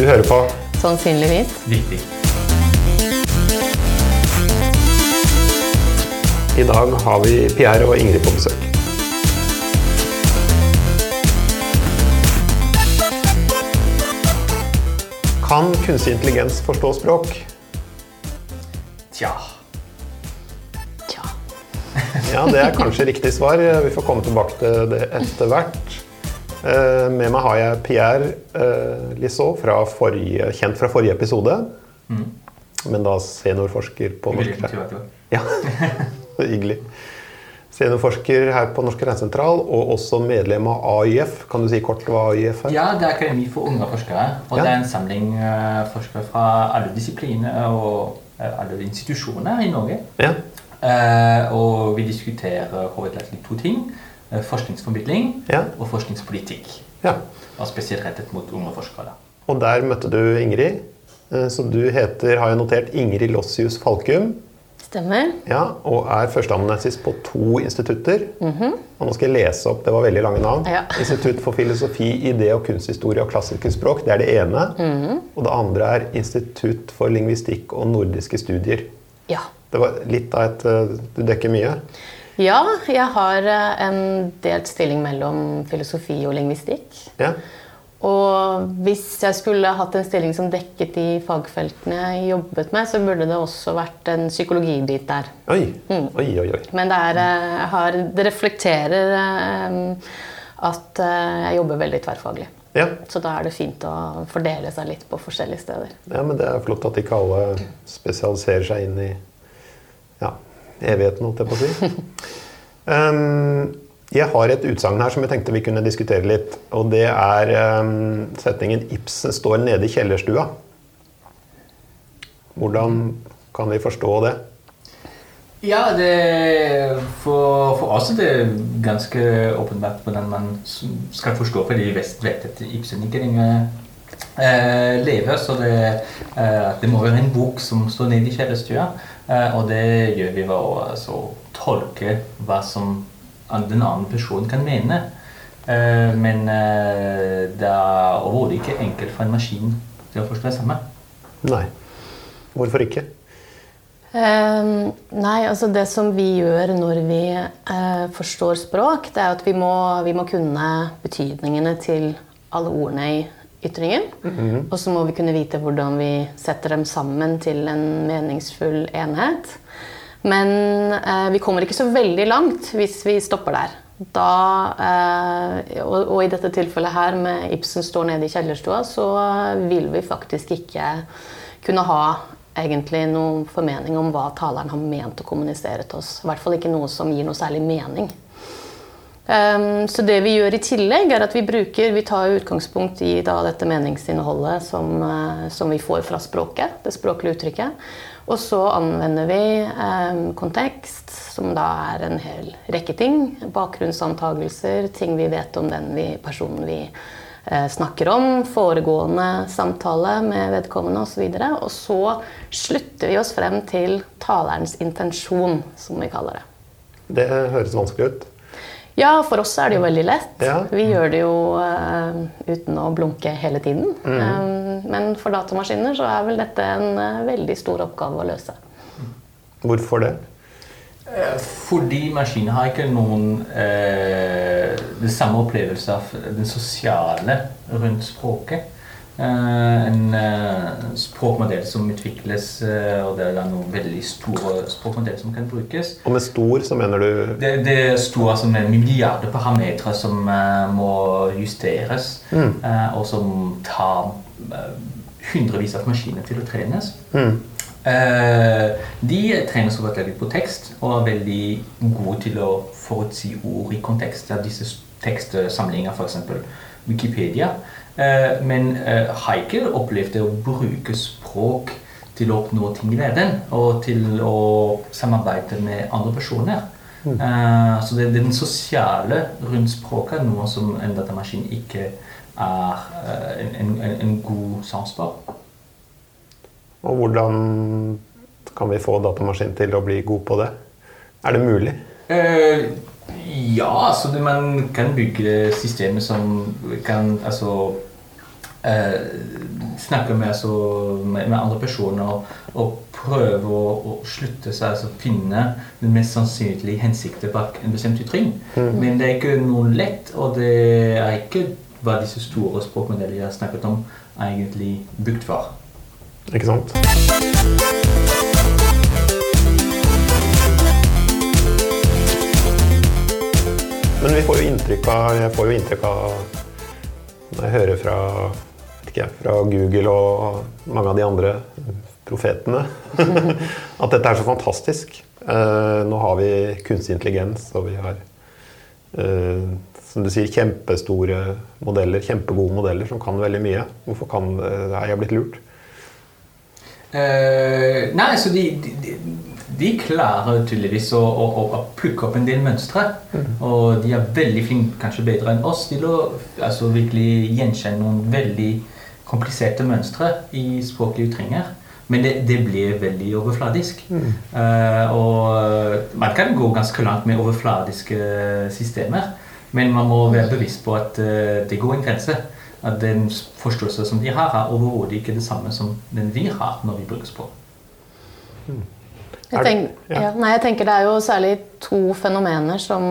Du hører på Sannsynligvis. Riktig. I dag har vi Pierre og Ingrid på besøk. Kan kunstig intelligens forstå språk? Tja. Tja. Ja, det er kanskje riktig svar. Vi får komme tilbake til det etter hvert. Eh, Med meg har jeg Pierre eh, Lissot, fra forrige, kjent fra forrige episode. Men da seniorforsker på Norsk Ja, hyggelig. Seniorforsker her på Norsk Regnesentral, og også medlem av AIF. Kan du si kort hva AIF er? Ja, det er Akademi for unge forskere. Og Ja. det er en samling eh, forskere fra alle disipliner og alle institusjoner i Norge. Ja. Og vi diskuterer hovedsakelig to ting. Eh, forskningsformidling Ja. og forskningspolitikk. ja. Og spesielt rettet mot unge forskere. Og der møtte du Ingrid. Som Så du heter, har jeg notert, Ingrid Lossius Falkum. Stemmer. Ja, og er førsteamanuensis på to institutter. Og nå skal jeg lese opp, det var veldig lange navn. Ja. Institutt for filosofi, idé og kunsthistorie og klassiske språk. Det er det ene. Og det andre er Institutt for lingvistikk og nordiske studier. Ja. Det var litt av et eh, Du dekker mye. Ja, jeg har eh, en delt stilling mellom filosofi og lingvistikk. Ja. Og hvis jeg skulle hatt en stilling som dekket de fagfeltene jeg jobbet med, så burde det også vært en psykologibit der. Oi. Oi, oi, oi. Men det, er, eh, har, det reflekterer eh, at jeg jobber veldig tverrfaglig. Ja. Så da er det fint å fordele seg litt på forskjellige steder. ja, men det er flott at ikke alle spesialiserer seg inn i ja, evigheten, holdt jeg på å si. Um, jeg har et utsagn her som jeg tenkte vi kunne diskutere litt. Og det er um, setningen 'Ibsen står nede i kjellerstua'. Hvordan kan vi forstå det? Ja, det, for, for oss er det ganske åpenbart hvordan man skal forstå, fordi vi vet vet at Ibsen ikke lenger eh, lever. Så det, eh, det må være en bok som står nede i kjellerstua. Eh, og det gjør vi ved å altså, tolke hva som den andre personen kan mene. Eh, men eh, det er overhodet ikke enkelt for en maskin til å forstå det samme. Nei. Hvorfor ikke? Um, nei, altså det som vi gjør når vi uh, forstår språk, det er at vi må, vi må kunne betydningene til alle ordene i ytringen. Og så må vi kunne vite hvordan vi setter dem sammen til en meningsfull enhet. Men eh, vi kommer ikke så veldig langt hvis vi stopper der. Da, eh, og, og i dette tilfellet her med Ibsen står nede i kjellerstua, så vil vi faktisk ikke kunne ha egentlig noen formening om hva taleren har ment å kommunisere til oss. I hvert fall ikke noe som gir noe særlig mening. Um, så det vi gjør i tillegg, er at vi bruker Vi tar utgangspunkt i dette meningsinnholdet som, eh, som vi får fra språket, det språklige uttrykket. Og så anvender vi um, kontekst, som da er en hel rekke ting. Bakgrunnsantagelser, ting vi vet om den vi, personen vi eh, snakker om, foregående samtale med vedkommende osv. Og, og så slutter vi oss frem til talerens intensjon, som vi kaller det. Det høres vanskelig ut. Ja, for oss er det jo veldig lett. Ja. Vi gjør det jo uh, uten å blunke hele tiden. Eh, men for datamaskiner så er vel dette en uh, veldig stor oppgave å løse. Hvorfor det? Eh, Fordi maskiner har ikke noen eh, det samme opplevelse av den sosiale rundt språket. Eh, en eh, språkmodell som utvikles, eh, og det er noen veldig store språkmodeller som kan brukes. Og med stor så mener du Det, det er store som er milliarder parametere som eh, må justeres, eh, og som tar hundrevis av maskiner til å trenes. Eh, de trenes hovedsakelig på tekst og er veldig gode til å forutsi ord i kontekst. Er disse tekstsamlingene, f.eks. Wikipedia. Eh, men Haikel har ikke opplevd det å bruke språk til å oppnå ting i verden, og til å samarbeide med andre personer. Mm. så det, er den sosiale rundt språket noe som en datamaskin ikke er eh, en, en, en, en god sans for. Og hvordan kan vi få datamaskinen til å bli god på det? Er det mulig? Eh, ja, altså det, man kan bygge systemer som kan altså eh, snakke med, altså, med, med, andre personer og prøve å, å slutte seg, altså finne den mest sannsynlige hensikten bak en bestemt ytring. Mm. Men det er ikke noe lett, og det er ikke hva disse store språkmodellene jeg har snakket om, er egentlig bygd for. Ikke sant? Men vi får jo inntrykk av Jeg får jo inntrykk av Når jeg hører fra, ikke, fra Google og mange av de andre profetene at dette er så fantastisk. Uh, nå har vi kunstig intelligens, og vi har uh, som du sier, kjempestore modeller, kjempegode modeller som kan veldig mye. Hvorfor kan, uh, er jeg blitt lurt? nei, så de, de, de klarer tydeligvis å, å, å, plukke opp en del mønstre. Mm. Og de er veldig flinke, kanskje bedre enn oss, til å altså, virkelig gjenkjenne noen veldig kompliserte mønstre i språklige ytringer. Men det, det blir veldig overfladisk. Mm. Uh, og man kan gå ganske langt med overfladiske systemer. Men man må være bevisst på at uh, det går en grense. At den forståelsen som de har, er overhodet ikke det samme som den vi har når vi bruker språk. Mm. Jeg, tenk, ja. nei, jeg tenker Det er jo særlig to fenomener som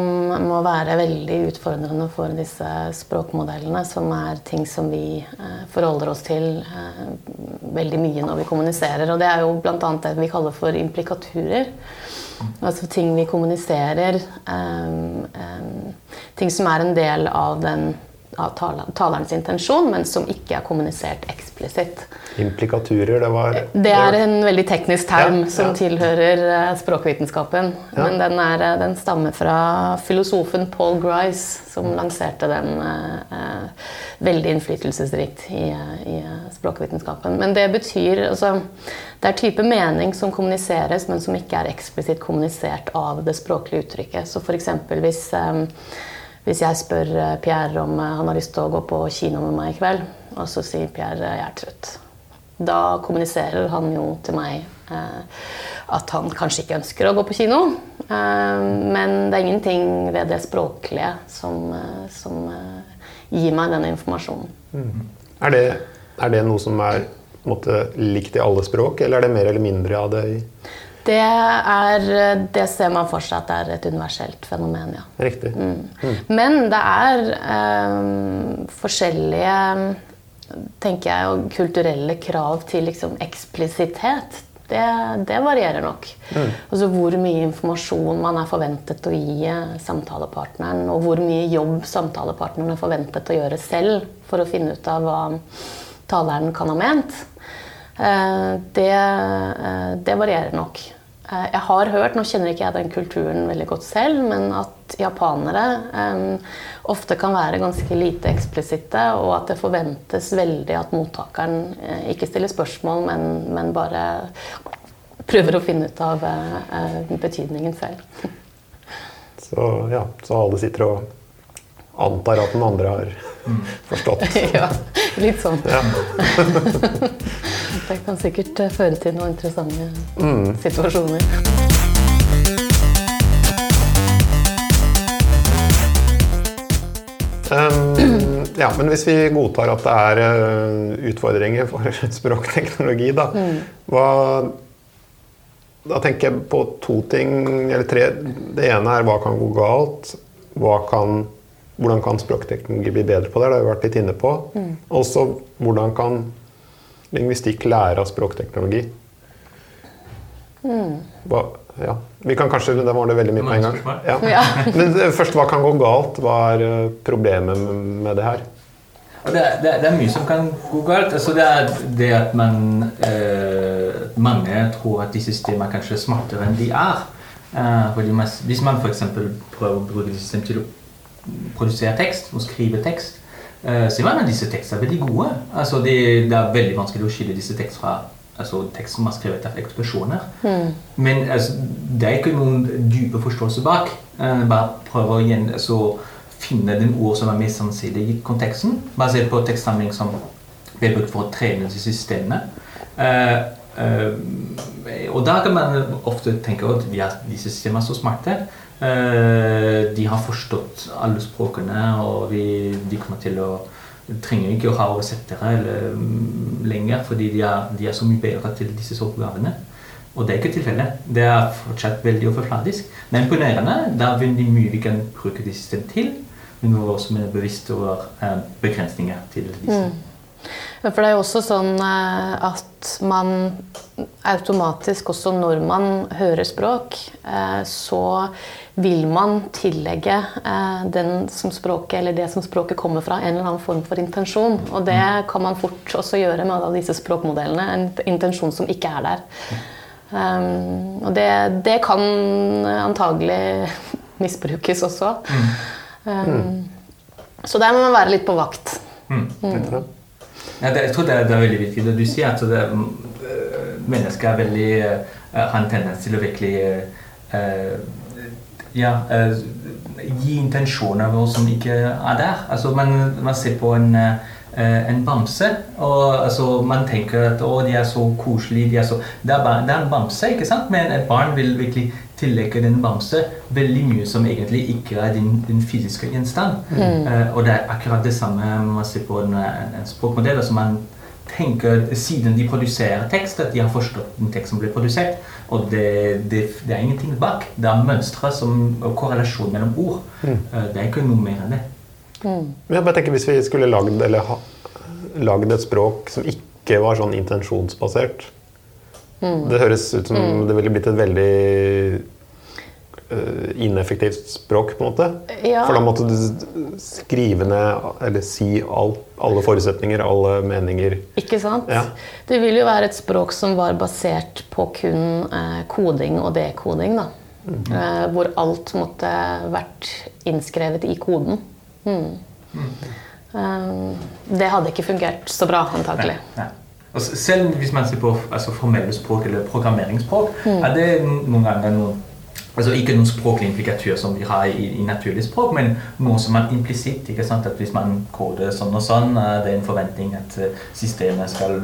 må være veldig utfordrende for disse språkmodellene, som er ting som vi eh, forholder oss til eh, veldig mye når vi kommuniserer. Og det er jo bl.a. det vi kaller for implikaturer. Altså ting vi kommuniserer. Eh, ting som er en del av den av talerens intensjon, men som ikke er kommunisert eksplisitt. Implikaturer, det var Det er en veldig teknisk term ja, som ja. tilhører eh, språkvitenskapen. Ja. Men den, er, eh, den, stammer fra filosofen Paul Grice, som lanserte den eh, veldig innflytelsesrikt i, i, språkvitenskapen. Men det betyr altså, Det er type mening som kommuniseres, men som ikke er eksplisitt kommunisert av det språklige uttrykket. Så f.eks. hvis eh, hvis jeg spør eh, Pierre om eh, han har lyst til å gå på kino med meg i kveld, og så sier Pierre eh, jeg er trøtt. Da kommuniserer han jo til meg at han kanskje ikke ønsker å gå på kino. Men det er ingenting ved det språklige som, som gir meg denne informasjonen. Mm. Er, det, er, det, noe som er måte, likt i alle språk, eller er det mer eller mindre av det i det, er, det ser man for seg at det er et universelt fenomen, ja. Riktig. Mm. Mm. Men det er um, forskjellige tenker jeg, kulturelle krav til liksom, eksplisitet. Det, det, varierer nok. Mm. Altså Hvor mye informasjon man er forventet å gi samtalepartneren, og hvor mye jobb samtalepartneren er forventet å gjøre selv for å finne ut av hva taleren kan ha ment. Eh, det, eh, det varierer nok. Eh, jeg har hørt, nå kjenner ikke jeg den kulturen veldig godt selv, men at japanere um, ofte kan være ganske lite eksplisitte, og at det forventes veldig at mottakeren uh, ikke stiller spørsmål, men, men, bare prøver å finne ut av uh, betydningen selv. Så ja, så alle sitter og antar at den andre har mm. forstått. ja, litt sånn. Det kan sikkert eh, føre til noen interessante mm. situasjoner. Um, ja, men hvis vi godtar at det er uh, utfordringer for språkteknologi, da mm. hva, Da tenker jeg på to ting, eller tre. Det ene er hva kan gå galt? Hva kan, hvordan kan språkteknologi bli bedre på det? Det har vi vært litt inne på. Mm. Også hvordan kan lingvistikk lære av språkteknologi. Mm. Hva, ja. Vi kan kanskje, Da var det veldig mye på en gang. Ja. Men eh, først, hva kan gå galt? Hva er eh, problemet med det her? Det er, det, er, mye som kan gå galt. Altså det er det at man eh, Mange tror at disse systemene er kanskje smartere enn de er. Eh, man, hvis man f.eks. prøver å bruke system til å produsere tekst og skrive tekst, så mange av disse tekstene er veldig gode. Altså, det, det, er veldig vanskelig å skille disse tekstene fra altså, tekst som er skrevet av ekspresjoner. Mm. Men altså, det er ikke noen dype forståelse bak. Uh, bare prøve å igjen, altså, finne den ord som er mest sannsynlig i konteksten, basert på tekstsamling som ble brukt for å trene disse systemene. Uh, og da kan man ofte tenke at ja, disse systemene er så smarte. Eh, de har forstått alle språkene, og vi, de kommer til å trenger ikke å ha oversettere mm, lenger, fordi de er, de er så mye bedre til disse oppgavene. Og det er ikke tilfellet. Det er fortsatt veldig overfladisk. Det er imponerende. Det er veldig mye vi kan bruke disse systemene til. Men vi må også være bevisst over eh, begrensninger til disse. Mm. For det er jo også sånn eh, at man automatisk, også når man hører språk, eh, så vil man tillegge eh, den som språket, eller det som språket kommer fra, en eller annen form for intensjon. Og det kan man fort også gjøre med alle disse språkmodellene. En intensjon som ikke er der. Um, og det, det, kan antagelig misbrukes også. Mm. Um, så der må man være litt på vakt. Mm. Jeg tror det er, det er, veldig viktig det du sier. at det, uh, mennesker er veldig, uh, har en tendens til å virkelig uh, ja, gi intensjoner som ikke er der. Altså, man, man ser på en Eh, en bamse. Og altså, man tenker at å, de er så koselige. De er så, det, er bare, det, er en bamse, ikke sant? men et barn vil virkelig tillegge den bamse veldig mye som egentlig ikke er din, din fysiske gjenstand. Mm. Uh, og det er akkurat det samme man ser på en, en språkmodell. altså man tenker Siden de produserer tekst, at de har forstått den tekst som blir produsert. Og det, det, det er ingenting bak. Det er mønstre og korrelasjon mellom ord. Mm. Uh, det er ikke noe mer enn det. Mm. Jeg bare tenker Hvis vi skulle lagd, lagd et språk som ikke var sånn intensjonsbasert mm. Det høres ut som mm. det ville blitt et veldig uh, ineffektivt språk, på en måte. Ja. For da måtte du skrive ned eller si alt, alle forutsetninger, alle meninger. Ikke sant? Ja. Det vil jo være et språk som var basert på kun uh, koding og dekoding. da. Mm. Uh, hvor alt måtte vært innskrevet i koden. Mm. Um, det hadde ikke fungert så bra, antakelig. Nei, nei. Altså, selv hvis man ser på altså, formelle språk eller programmeringsspråk, mm. er det noen ganger noen altså Ikke noen språklig implikatur som vi har i, i naturlig språk, men noe som er implisitt. At hvis man koder sånn og sånn, er det en forventning at eh, systemet skal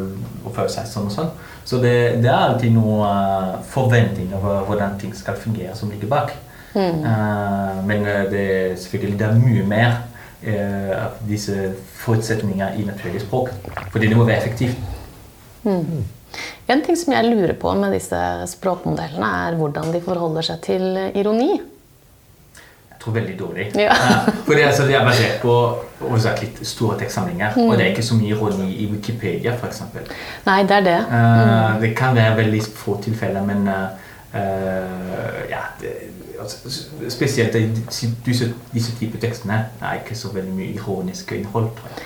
oppføre seg sånn og sånn. Så det, det er alltid noen uh, forventninger over hvordan ting skal fungere, som ligger bak. Mm. Uh, men det, selvfølgelig det er mye mer Eh, av disse forutsetninger i naturlig språk. Fordi det må være effektivt. Mm. En ting som jeg lurer på med disse språkmodellene, er hvordan de forholder seg til ironi. Jeg tror veldig dårlig. Ja. Fordi altså, De er basert på litt store tekstsamlinger. Mm. Og det er ikke så mye ironi i Wikipedia, f.eks. Nei, det er det. Eh, mm. det kan være veldig få tilfeller, men uh, ja, det, altså, spesielt disse, disse typer tekstene er ikke så veldig mye ironisk innhold. Ja.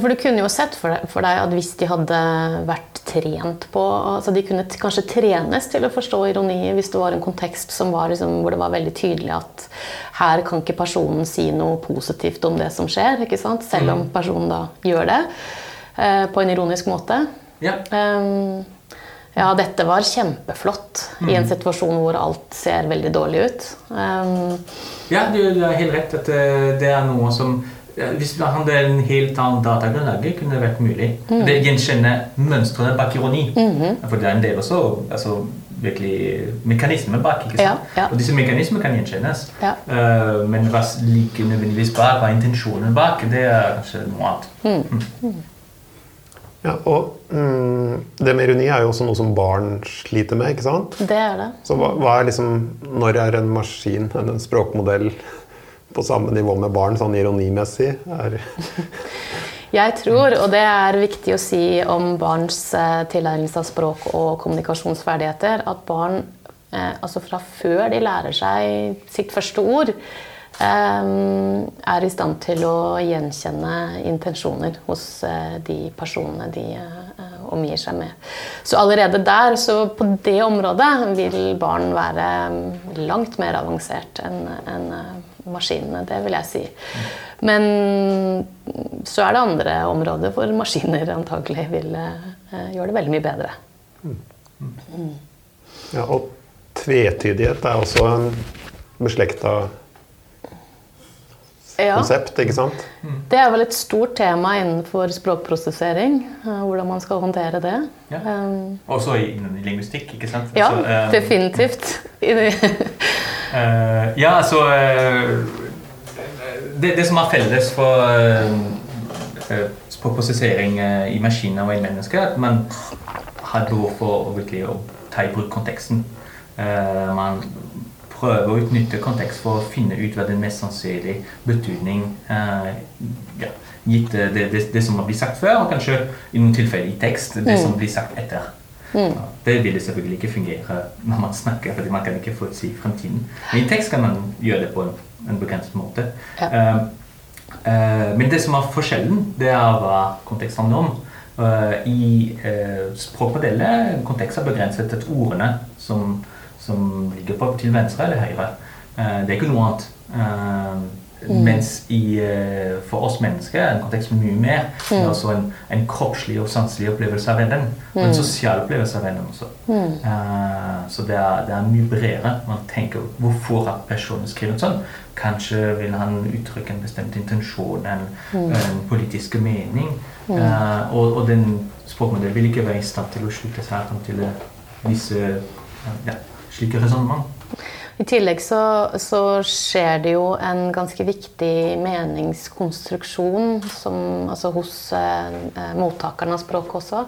For Du kunne jo sett for deg, for deg, at hvis de hadde vært trent på altså De kunne kanskje trenes til å forstå ironi hvis det var en kontekst var liksom, hvor det var veldig tydelig at her kan ikke personen si noe positivt om det som skjer, selv om mm. personen da gjør det eh, på en ironisk måte. Ja. Um, ja, dette var kjempeflott mm. i en mm. situasjon hvor alt ser veldig dårlig ut. Um, ja, du, du har helt rett. at det er noe som Hvis vi hadde en helt annen datagrunnlag, kunne det vært mulig. Mm. Det Gjenkjenne mønstrene bak ironi. Mm -hmm. For det er en del også altså, virkelig mekanismer bak. ikke sant? Ja, ja. Og disse mekanismene kan gjenkjennes. Ja. Uh, men hva ligger nødvendigvis bak, hva intensjonen bak, det er kanskje noe annet. Mm. Ja, og mm, Det med ironi er jo også noe som barn sliter med. ikke sant? Det er det. Så hva, hva er liksom, Når er en maskin, en språkmodell, på samme nivå med barn sånn ironimessig? Jeg tror, og det er viktig å si om barns eh, tilegnelse av språk og kommunikasjonsferdigheter, at barn eh, altså fra før de lærer seg sitt første ord, er i stand til å gjenkjenne intensjoner hos eh, de personene de eh, omgir seg med. Så allerede der, så på det området, vil barn være mm, langt mer avansert enn en eh, maskinene. Det vil jeg si. Men så er det andre områder hvor maskiner antagelig vil gjøre det veldig mye bedre. Mm. Ja, og tvetydighet er også en beslekta ja. konsept. ikke sant? Det er vel et stort tema innenfor språkprosessering. Eh, hvordan man skal håndtere det. Ja. Um, Også innen lingvistikk, ikke sant? Ja, så, um, definitivt. uh, ja, altså uh, det, det, som er felles for uh, eh, språkprosessering i maskiner og i mennesker at man har behov for å ta i bruk konteksten. Eh, man prøver å utnytte kontekst for å finne ut hva den mest sannsynlige betydning eh, ja, gitt det, det, det, som har blitt sagt før, og kanskje i noen tilfeller i tekst det som blir sagt etter. Mm. Det vil selvfølgelig ikke fungere når man snakker, fordi man kan ikke forutsi fremtiden. Men i tekst kan man gjøre det på en, en begrenset måte. Ja. Uh, uh, men det som er forskjellen, det er hva kontekst handler om. Uh, I uh, språkmodeller kontekst er begrenset til ordene som, som ligger på til venstre eller høyre. Eh, det er ikke noe annet. Mm. Mens i, eh, for oss mennesker er en kontekst mye mer. Det er også en, en kroppslig og sanselig opplevelse av verden. Og en sosial opplevelse av verden også. Eh, så det er, det er mye bredere. Man tenker hvorfor har personen skrevet sånn? Kanskje vil han uttrykke en bestemt intensjon, en, en politisk mening. Uh, og, og den språkmodellen vil ikke være i stand til å slutte seg til eh, disse ja, slike resonnement. I tillegg så, så skjer det jo en ganske viktig meningskonstruksjon som, altså hos eh, eh, mottakerne av språk også.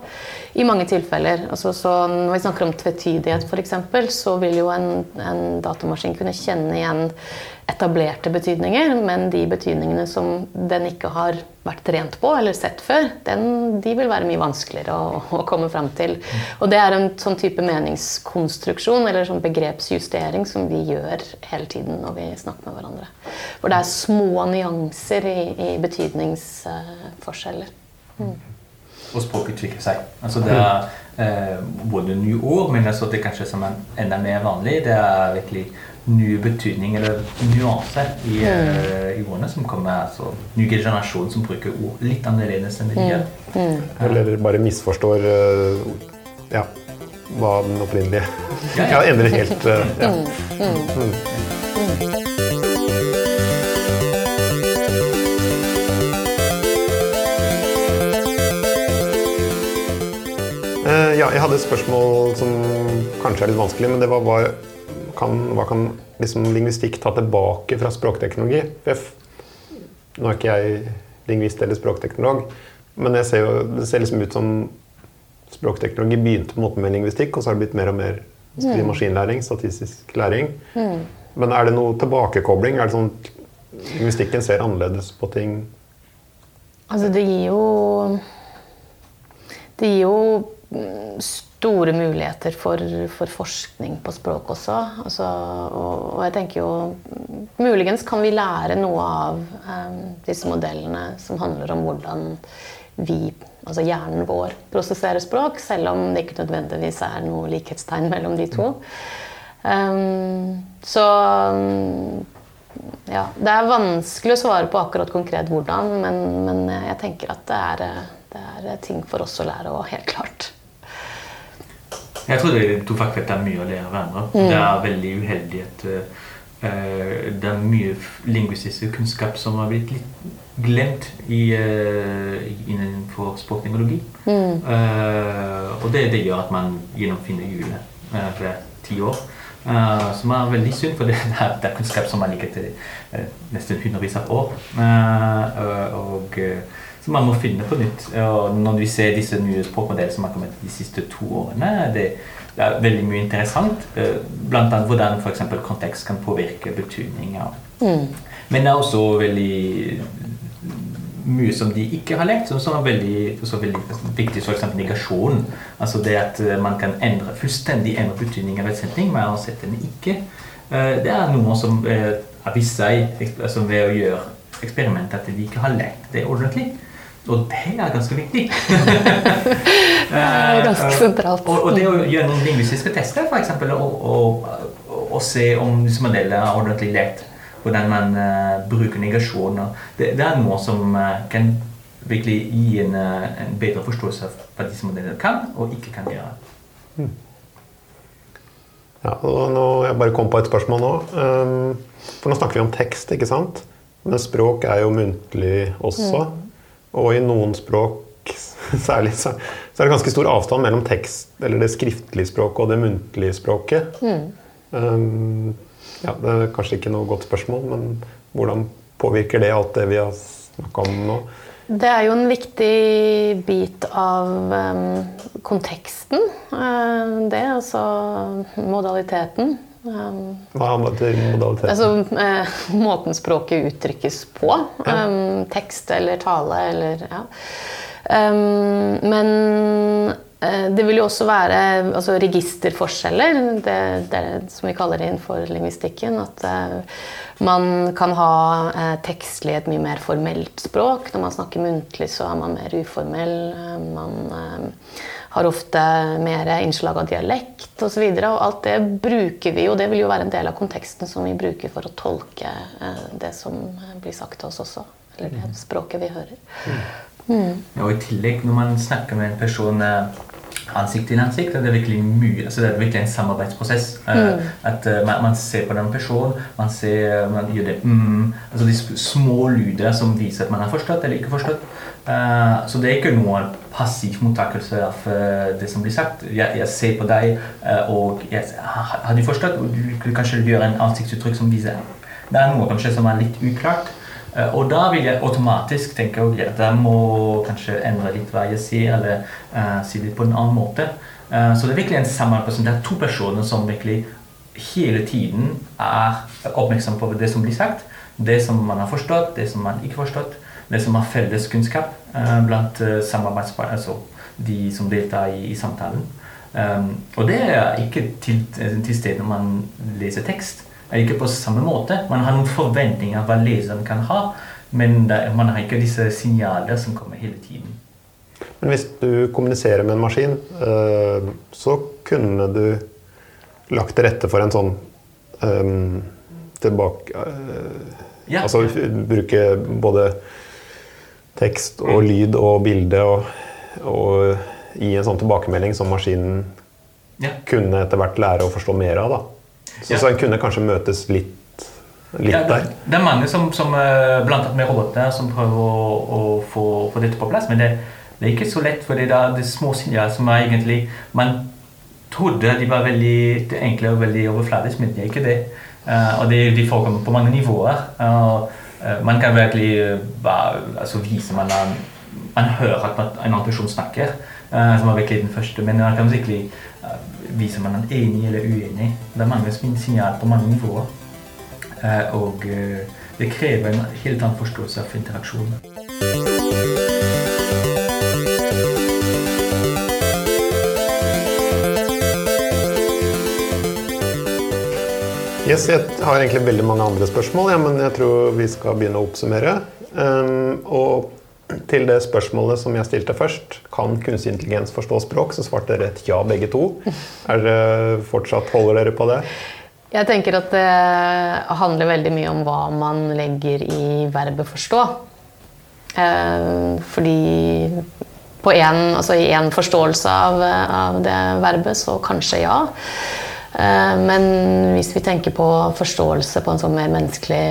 I mange tilfeller. Altså, så når vi snakker om tvetydighet f.eks., så vil jo en, en datamaskin kunne kjenne igjen etablerte betydninger, men de betydningene som den ikke har vært trent på eller sett før, den, de vil være mye vanskeligere å, å komme fram til. Og det er en sånn type meningskonstruksjon eller sånn begrepsjustering som vi gjør hele tiden når vi snakker med hverandre. For det er små nyanser i, i betydningsforskjeller. og språket utvikler seg. Altså det er eh, både nye ord, men altså det kanskje som er enda mer vanlig, det er virkelig nye betydning eller nuanser i, eh, i ordene som kommer. altså Ny generasjon som bruker ord litt annerledes enn det de gjør. Eller bare misforstår eh, ja, hva den opprinnelige Ja, ja. Ja, endrer helt eh, ja. Mm. Ja, jeg hadde et spørsmål som kanskje er litt vanskelig, men det var hva kan, hva kan liksom lingvistikk ta tilbake fra språkteknologi? Jeg, nå er ikke jeg lingvist eller språkteknolog, men ser jo, det ser liksom ut som språkteknologi begynte på en måte med lingvistikk, og så har det blitt mer og mer si, maskinlæring, statistisk læring. Men er det noe tilbakekobling? Er det sånn lingvistikken ser annerledes på ting? Altså, det gir jo Det gir jo mm, store muligheter for, for forskning på språk også. Altså, og, og jeg tenker jo Muligens kan vi lære noe av um, disse modellene som handler om hvordan vi, altså hjernen vår, prosesserer språk, selv om det ikke nødvendigvis er noe likhetstegn mellom de to. Um, så um, ja, Det er vanskelig å svare på akkurat konkret hvordan, men, men jeg tenker at det er, det er ting for oss å lære òg, helt klart. Jeg tror de to fagfelt er mye å lære av hverandre. Det er veldig uheldig at uh, det er mye lingvistisk kunnskap som har blitt litt glemt i, uh, innenfor språkteknologi. Eh, og det, det gjør at man gjennomfinner hjulet uh, hver ti år. Som er veldig synd, for det er, det er kunnskap som har ligget til nesten hundrevis av år. Og, som man må finne på nytt. Og når vi ser disse nye språkmodellene som har kommet de siste to årene, det, det er veldig mye interessant. eh, Blant annet hvordan f.eks. kontekst kan påvirke betydninger. Men det er også veldig mye som de ikke har lært, som, er veldig, også veldig viktig, f.eks. negasjon. Altså det at eh, man kan endre, fullstendig endre betydningen av en setning men å sette den ikke. Eh, Det er noe som har vist seg ved å gjøre eksperimenter at de ikke har lært det ordentlig. Og det er ganske viktig. er ganske Eh, sentralt. Og, og det å gjøre noen lingvistiske tester, f.eks., og, og, og, se om modellene er ordentlig lært hvordan man uh, bruker negasjoner. Det, det er noe som uh, kan virkelig gi en, uh, en bedre forståelse av hva disse modellene kan og ikke kan gjøre. Ja, og nå, jeg bare kom på et spørsmål nå. Um, for nå snakker vi om tekst, ikke sant? Men språk er jo muntlig også. Og i noen språk særlig så, så er det ganske stor avstand mellom tekst, eller det skriftlige språket og det muntlige språket. Um, ja, det er kanskje ikke noe godt spørsmål, men hvordan påvirker det alt det vi har snakka om nå? Det er jo en viktig bit av um, konteksten. Uh, det, altså modaliteten. Um, Hva betyr modaliteten? altså uh, måten språket uttrykkes på. Ja. Um, tekst eller tale eller ja. Um, men uh, det vil jo også være altså, registerforskjeller. Det, det er som vi kaller det innenfor lingvistikken. At uh, man kan ha uh, tekstlig et mye mer formelt språk. Når man snakker muntlig, så er man mer uformell. Uh, man har ofte mer innslag av dialekt osv. Og, så og alt det bruker vi jo. Det vil jo være en del av konteksten som vi bruker for å tolke det som blir sagt til oss også. Eller det språket vi hører. Mm. Og I tillegg, når man snakker med en person eh, ansikt til ansikt, er det virkelig mye, altså det er virkelig en samarbeidsprosess. Eh, Mm. At eh, man, man ser på den personen, man, ser, man gjør det mm, altså De små lyder som viser at man har forstått eller ikke forstått. Eh, så det er ikke noe passiv mottakelse av uh, det som blir sagt. Jeg, jeg ser på deg, uh, og jeg, har, har du forstått? Du vil kanskje gjøre en ansiktsuttrykk som viser Det er noe kanskje som er litt uklart. Og da vil jeg automatisk tenke at jeg må kanskje endre litt hva jeg sier, eller si det på en annen måte. Så det er virkelig en samarbeid. Det er to personer som virkelig hele tiden er oppmerksom på det som blir sagt. Det som man har forstått, det som man ikke har forstått. Det som har felles kunnskap eh, blant samarbeidspartnere, altså de som deltar i, i samtalen. Um, og det er ikke til, til stede når man leser tekst Det er ikke på samme måte. Man har noen forventninger av hva leseren kan ha, men det, man har ikke disse signaler som kommer hele tiden. Men hvis du kommuniserer med en maskin, eh, så kunne du lagt til rette for en sånn eh, tilbake eh, Ja. Altså bruke både tekst og lyd og bilde og, og gi en sånn tilbakemelding som maskinen Ja. kunne etter hvert lære å forstå mer av. da. Så, Ja. så en kunne kanskje møtes litt, litt Ja, det, der. det er mange som, som eh, blant annet med roboter som prøver å, å få, få dette på plass, men det, det er ikke så lett, for det er de små signaler som er egentlig Man trodde de var veldig enkle og veldig overfladiske, men de er ikke det. Eh, og det, de forekommer på mange nivåer. eh, man kan virkelig eh, altså vise man, er- man hører at en annen person snakker, uh, som er virkelig den første, men man kan virkelig uh, vise man er enig eller uenig. Det er mange signaler på mange nivåer. Uh, og eh, det krever en helt annen forståelse av interaksjon. Yes, jeg har egentlig veldig mange andre spørsmål, ja, men jeg tror vi skal begynne å oppsummere. Um, og til det spørsmålet som jeg stilte først, kan kunstig intelligens forstå språk, så svarte dere et ja begge to. Er det fortsatt Holder dere på det? Jeg tenker at det handler veldig mye om hva man legger i verbet 'forstå'. Eh, fordi en, altså i én forståelse av, av det verbet, så kanskje ja. Eh, men hvis vi tenker på forståelse på en sånn mer menneskelig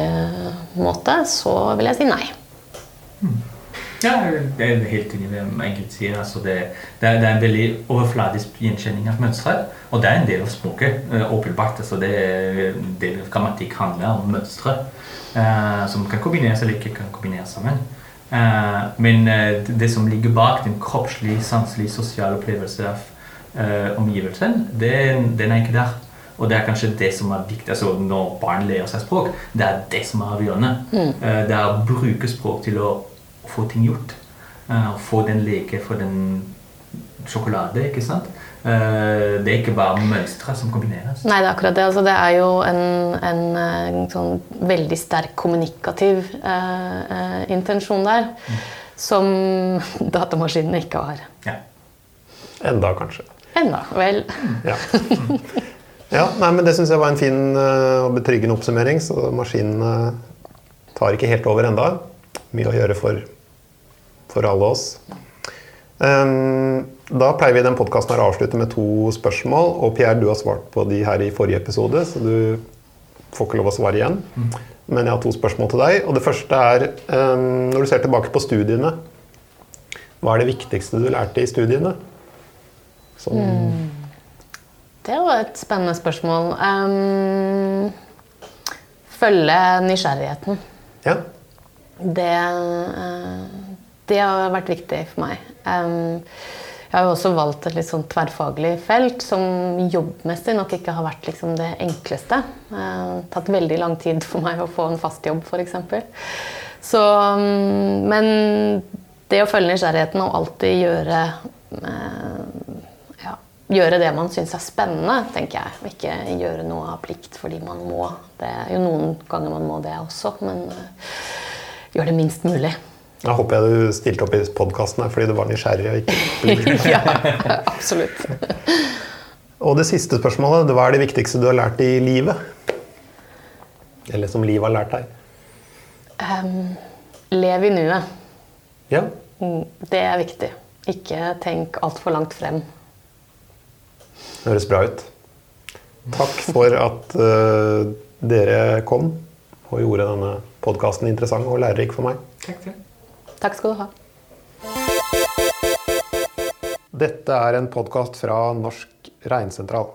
måte, så vil jeg si nei. Ja, det er helt enig i det enkelte sier. Altså det, det, er, det er en veldig overfladisk gjenkjenning av mønstre. Og det er en del av språket. eh, åpenbart. Altså det, av grammatikk handler om mønstre. eh, som kan kombineres eller ikke kan kombineres sammen. Eh, men eh, det, som ligger bak den kroppslige, sanselige, sosiale opplevelse av eh, omgivelsen, den, den er ikke der. Og det er kanskje det som er viktig altså når barn lærer seg språk. Det er det som er avgjørende. Eh, det er å bruke språk til å få ting gjort. Eh, få den leke, få den sjokolade, ikke sant? Eh, Det er ikke bare mønstre som kombineres. Nei, det er akkurat det. Altså, det er jo en, en, en sånn veldig sterk kommunikativ eh, eh, intensjon der. Som datamaskinene ikke har. Ja. Enda, kanskje. Enda. Vel. Ja. ja nei, men Det syns jeg var en fin eh, og betryggende oppsummering. Så maskinene tar ikke helt over enda. Mye å gjøre for, for alle oss. Um, da pleier vi den podkasten å avslutte med to spørsmål. Og Pierre, du har svart på de her i forrige episode, så du får ikke lov å svare igjen. Men jeg har to spørsmål til deg. Og det første er um, når du ser tilbake på studiene, hva er det viktigste du lærte i studiene? Sånn, Det var et spennende spørsmål. Um, følge nysgjerrigheten. ja. Det, uh, det har vært viktig for meg. Um, jeg har jo også valgt et litt sånn tverrfaglig felt som jobbmessig nok ikke har vært liksom det enkleste. Det har tatt veldig lang tid for meg å få en fast jobb, f.eks. Så um, Men det å følge nysgjerrigheten og alltid gjøre ja, gjøre det man syns er spennende, tenker jeg. Ikke gjøre noe av plikt fordi man må. Det er jo noen ganger man må det også, men uh, gjør det minst mulig. Da håper jeg du stilte opp i podkasten fordi du var nysgjerrig og ikke ja, absolutt. og det siste spørsmålet. Hva er det viktigste du har lært i livet? Eller som livet har lært deg? Um, lev i nuet. Ja. Det er viktig. Ikke tenk altfor langt frem. Det høres bra ut. Takk for at uh, dere kom og gjorde denne podkasten interessant og lærerik for meg. Takk til. Takk skal du ha. Dette er en podkast fra Norsk Reinsentral.